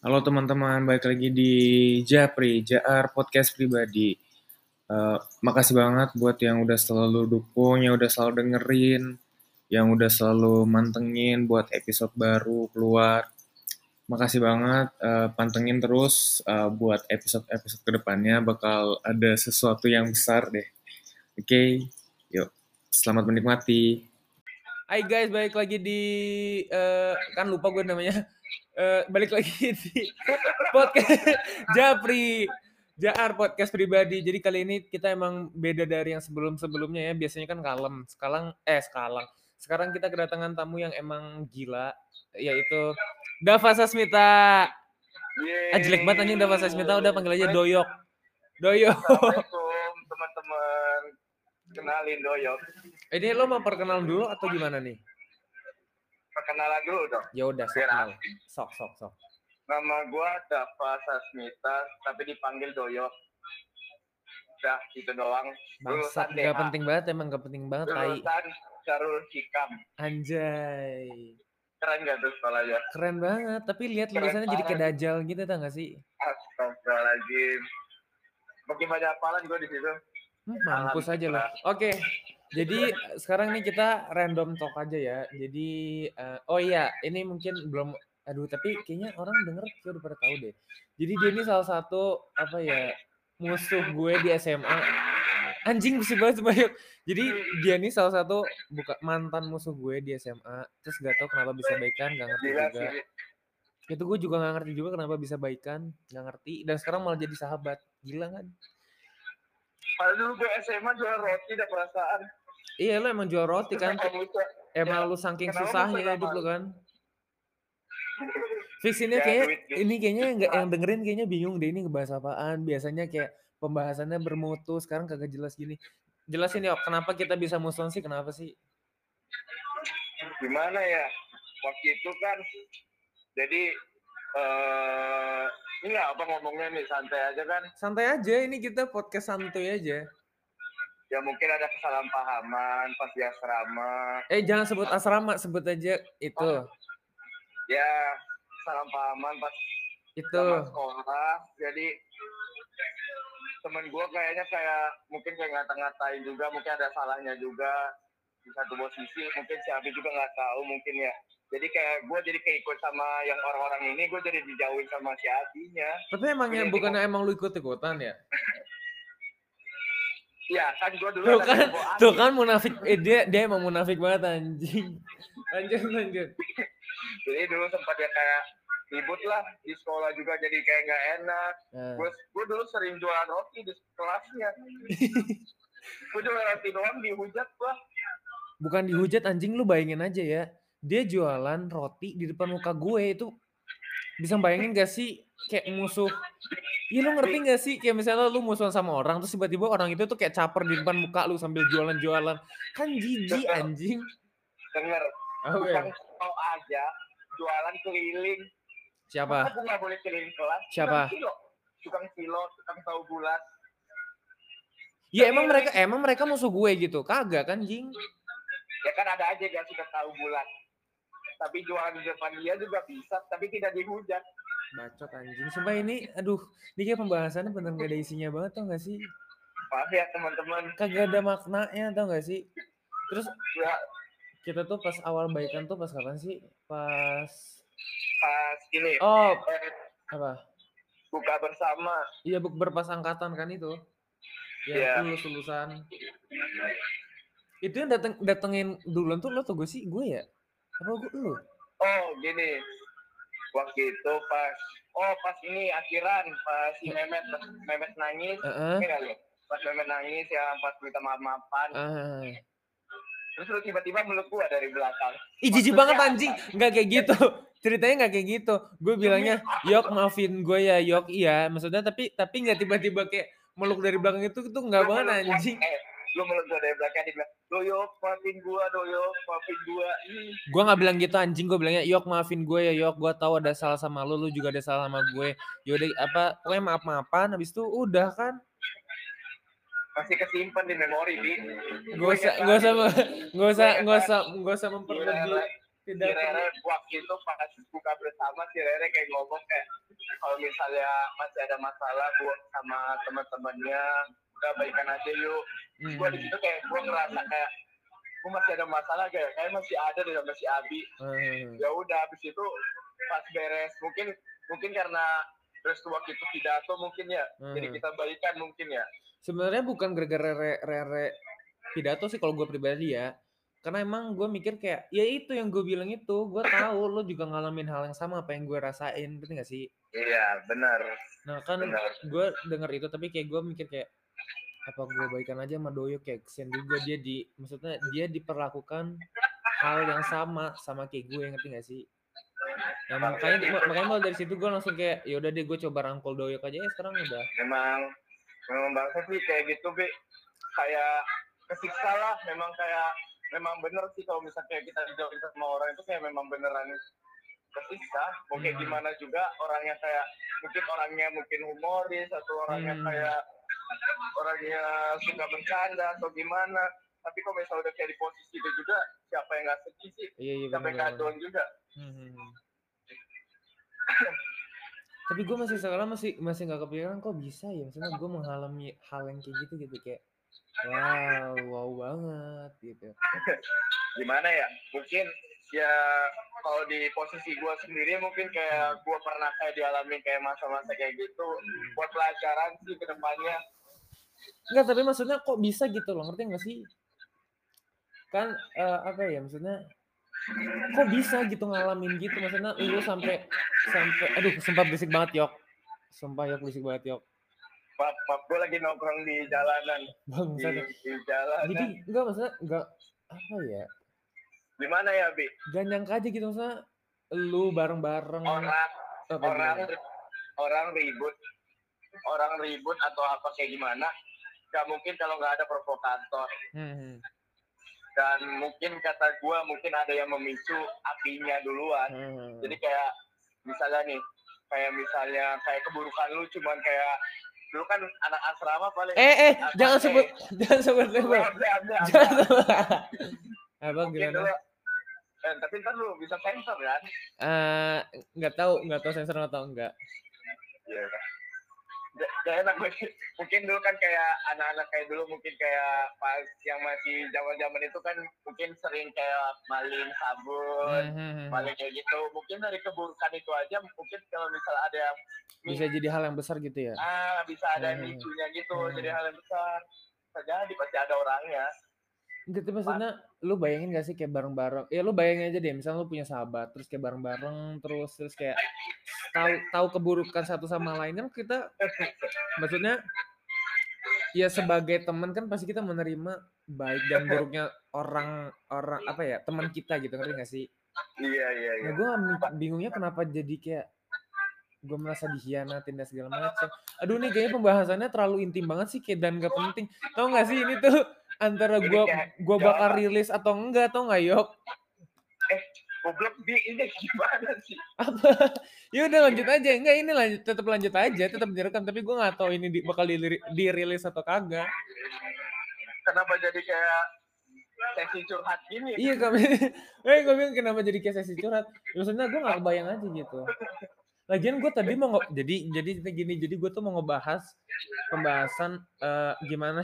Halo teman-teman, balik lagi di Japri, JR Podcast Pribadi. Uh, makasih banget buat yang udah selalu dukung, yang udah selalu dengerin, yang udah selalu mantengin buat episode baru keluar. Makasih banget, uh, pantengin terus uh, buat episode-episode ke depannya bakal ada sesuatu yang besar deh. Oke, okay? yuk, selamat menikmati. Hai guys, balik lagi di uh, kan lupa gue namanya. Uh, balik lagi di podcast Japri Jar podcast pribadi. Jadi kali ini kita emang beda dari yang sebelum-sebelumnya ya. Biasanya kan kalem. Sekarang eh sekarang. Sekarang kita kedatangan tamu yang emang gila yaitu Dava Sasmita. Ah, jelek banget anjing Dava Sasmita udah panggil aja Doyok. Doyok. Assalamualaikum teman-teman. Kenalin Doyok. Ini lo mau perkenalan dulu atau gimana nih? Perkenalan dulu dong. Ya udah, sok, sok, sok, sok. Nama gua Dava Sasmita, tapi dipanggil Doyok. Udah, gitu doang. Bangsat, gak penting banget, emang gak penting banget. Lulusan Carul Hikam. Anjay. Keren gak tuh sekolahnya? Keren banget, tapi lihat lulusannya jadi kayak dajal gitu, tau gak sih? Astagfirullahaladzim. Makin banyak apalan gue di situ. Hmm, mampus aja loh. Oke, jadi sekarang nih kita random talk aja ya. Jadi uh, oh iya, ini mungkin belum aduh tapi kayaknya orang denger kayak udah pada tahu deh. Jadi dia ini salah satu apa ya musuh gue di SMA. Anjing mesti banget banyak. Jadi dia ini salah satu buka mantan musuh gue di SMA. Terus gak tahu kenapa bisa baikan, gak ngerti juga. Itu gue juga gak ngerti juga kenapa bisa baikan, gak ngerti. Dan sekarang malah jadi sahabat. Gila kan? Padahal dulu gue SMA jual roti dan perasaan. Iya lo emang jual roti kan. Emang ya, lu saking susahnya hidup lu kan. Fix ini ya, kayak ini kayaknya nggak yang dengerin kayaknya bingung deh ini ngebahas apaan. Biasanya kayak pembahasannya bermutu, sekarang kagak jelas gini. Jelasin ya, kenapa kita bisa musuhan sih? Kenapa sih? Gimana ya? Waktu itu kan jadi eh ini apa ngomongnya nih santai aja kan? Santai aja, ini kita podcast santuy aja ya mungkin ada kesalahpahaman pas di asrama. Eh jangan sebut asrama, sebut aja itu. Ya kesalahpahaman pas itu sekolah. Jadi temen gue kayaknya kayak mungkin kayak ngata-ngatain juga, mungkin ada salahnya juga di satu posisi. Mungkin si Abi juga nggak tahu mungkin ya. Jadi kayak gue jadi kayak ikut sama yang orang-orang ini, gue jadi dijauhin sama si Abinya. Tapi emangnya bukannya emang lu ikut-ikutan ya? Iya, kan gua dulu tuh kan, tuh kan munafik eh, dia dia emang munafik banget anjing. Lanjut lanjut. Jadi dulu sempat ya kayak ribut lah di sekolah juga jadi kayak nggak enak. Nah. Gue gue dulu sering jualan roti di kelasnya. gue jualan roti doang dihujat gua. Bukan dihujat anjing lu bayangin aja ya. Dia jualan roti di depan muka gue itu bisa bayangin gak sih kayak musuh Iya lu ngerti gak sih kayak misalnya lu musuhan sama orang terus tiba-tiba orang itu tuh kayak caper di depan muka lu sambil jualan-jualan. Kan jijik anjing. Denger. Oh, ya. mau aja jualan keliling. Siapa? Aku gak boleh keliling kelas. Siapa? Tukang kilo, tukang kilo, tukang tahu bulat. Ya emang mereka emang mereka musuh gue gitu. Kagak kan, Jing? Ya kan ada aja yang suka tahu bulat. Tapi jualan di depan dia juga bisa, tapi tidak dihujat. Bacot anjing. Sumpah ini, aduh, ini kayak pembahasannya bener gak ada isinya banget tau gak sih? Maaf ya teman-teman. Kagak ada maknanya tau gak sih? Terus ya. kita tuh pas awal baikan tuh pas kapan sih? Pas pas ini. Oh, eh, apa? Buka bersama. Iya, buk berpas angkatan kan itu. Ya, yeah. lulus lulusan. Itu yang dateng datengin duluan tuh lo tuh gue sih gue ya? Apa gue lu? Oh, gini waktu itu pas oh pas ini akhiran pas si Memet Memet nangis. Uh -uh. pas Memet nangis ya pas minta maaf maafan uh. terus lu tiba-tiba meluk gua dari belakang. Ih jijik banget anjing. nggak kayak gitu. Ceritanya nggak kayak gitu. Gue bilangnya yok maafin gue ya yok. Iya maksudnya tapi tapi nggak tiba-tiba kayak meluk dari belakang itu itu nggak banget anjing. Eh, lu gue dari belakang dia bilang doyo maafin gua doyo maafin gua. Ih. gua nggak bilang gitu anjing. Gua bilangnya yok maafin gue ya yok. Gua tahu ada salah sama lu lu juga ada salah sama gue. Yaudah apa pokoknya maaf maafan habis itu udah kan? Masih kesimpan di memori bi. Gak usah gak usah gak usah gak usah gak usah memperlebih si Tidak Rere waktu itu pas buka bersama si Rere kayak ngomong kayak kalau misalnya masih ada masalah gua sama teman-temannya udah baikan aja yuk Hmm. gua di situ kayak gua ngerasa kayak gua masih ada masalah kayak kayak masih ada deh sama si Abi Hmm. ya udah habis itu pas beres mungkin mungkin karena waktu itu pidato mungkin ya jadi Hmm. kita baikan mungkin ya Sebenarnya bukan gara-gara rere, rere pidato sih kalau gue pribadi ya. Karena emang gue mikir kayak, ya itu yang gue bilang itu, gue tahu lo juga ngalamin hal yang sama apa yang gue rasain, ngerti gak sih? iya benar Nah kan gue denger itu tapi kayak gue mikir kayak apa gue baikan aja sama Doyo kayak kesian juga dia di maksudnya dia diperlakukan hal yang sama sama kayak gue ngerti gak sih? Nah, makanya makanya mulai dari situ gue langsung kayak ya udah deh gue coba rangkul Doyok aja ya sekarang udah. memang memang bangsa sih kayak gitu be kayak kesiksa lah memang kayak memang bener sih kalau misalnya kita dijauhin sama orang itu kayak memang beneran mau kayak Hmm. gimana juga orangnya kayak mungkin orangnya mungkin humoris atau orangnya Hmm. kayak orangnya suka bercanda atau gimana tapi kalau misalnya udah kayak di posisi itu juga siapa yang nggak sedih sih Iya iya siapa yang nggak down juga Hmm. Tapi gue masih sekarang masih masih nggak kepikiran kok bisa ya. Maksudnya gue mengalami hal yang kayak gitu gitu kayak wow wow banget gitu. gimana ya mungkin ya kalau di posisi gue sendiri mungkin kayak gue pernah kayak dialami kayak masa-masa kayak gitu buat pelajaran sih ke depannya. Enggak tapi maksudnya kok bisa gitu loh ngerti nggak sih? Kan eh, apa ya maksudnya kok bisa gitu ngalamin gitu? Maksudnya lu sampai sampai aduh sempat berisik banget yok. Sumpah yok berisik banget yok maaf, maaf gue lagi nongkrong di jalanan. Di, bangsa di jalanan. Jadi enggak maksudnya enggak apa ya? Gimana ya bi? Gak nyangka aja gitu maksudnya lu bareng-bareng. Orang apa orang gimana? orang ribut. Orang ribut atau apa kayak gimana gak mungkin kalau nggak ada provokator. Hmm. dan mungkin kata gue mungkin ada yang memicu apinya duluan. Hmm. jadi kayak misalnya nih kayak misalnya kayak keburukan lu cuman kayak dulu kan anak asrama paling Eh eh Apa, jangan eh? sebut jangan sebut label. Ada. Jangan sebut. Abang gimana? dulu eh, tapi ntar lu bisa sensor kan Eh nggak tahu nggak tahu sensor atau enggak. iya Gak, gak enak gue. mungkin dulu kan kayak anak-anak kayak dulu mungkin kayak pas yang masih zaman-zaman itu kan mungkin sering kayak maling sabun Hmm, hmm, hmm. maling kayak gitu mungkin dari keburukan itu aja mungkin kalau misal ada yang Bisa jadi hal yang besar gitu ya. ah bisa ada Hmm. micunya gitu jadi hal yang besar bisa jadi pasti ada orangnya Gitu maksudnya lu bayangin gak sih kayak bareng-bareng. Ya lu bayangin aja deh misalnya lu punya sahabat terus kayak bareng-bareng terus terus kayak tahu tahu keburukan satu sama lain kan kita maksudnya ya sebagai teman kan pasti kita menerima baik dan buruknya orang orang apa ya teman kita gitu ngerti gak sih? iya iya iya Nah gue bingungnya kenapa jadi kayak gue merasa dikhianatin dan segala macam. Aduh nih kayaknya pembahasannya terlalu intim banget sih kayak dan gak penting. Tau gak sih ini tuh antara kayak gua bakal rilis atau enggak tau gak yok? goblok bi ini gimana sih Apa? Ya udah lanjut aja. Enggak ini lanjut tetap lanjut aja, tetap direkam tapi gue nggak tahu ini di- bakal diri- dirilis atau kagak. kenapa jadi kayak sesi curhat gini Iya kami. Eh gue bilang kenapa jadi kayak sesi curhat? Ya, Maksudnya gue nggak kebayang aja gitu. Lagian gue tadi mau jadi jadi gini jadi gue tuh mau ngebahas pembahasan eh, gimana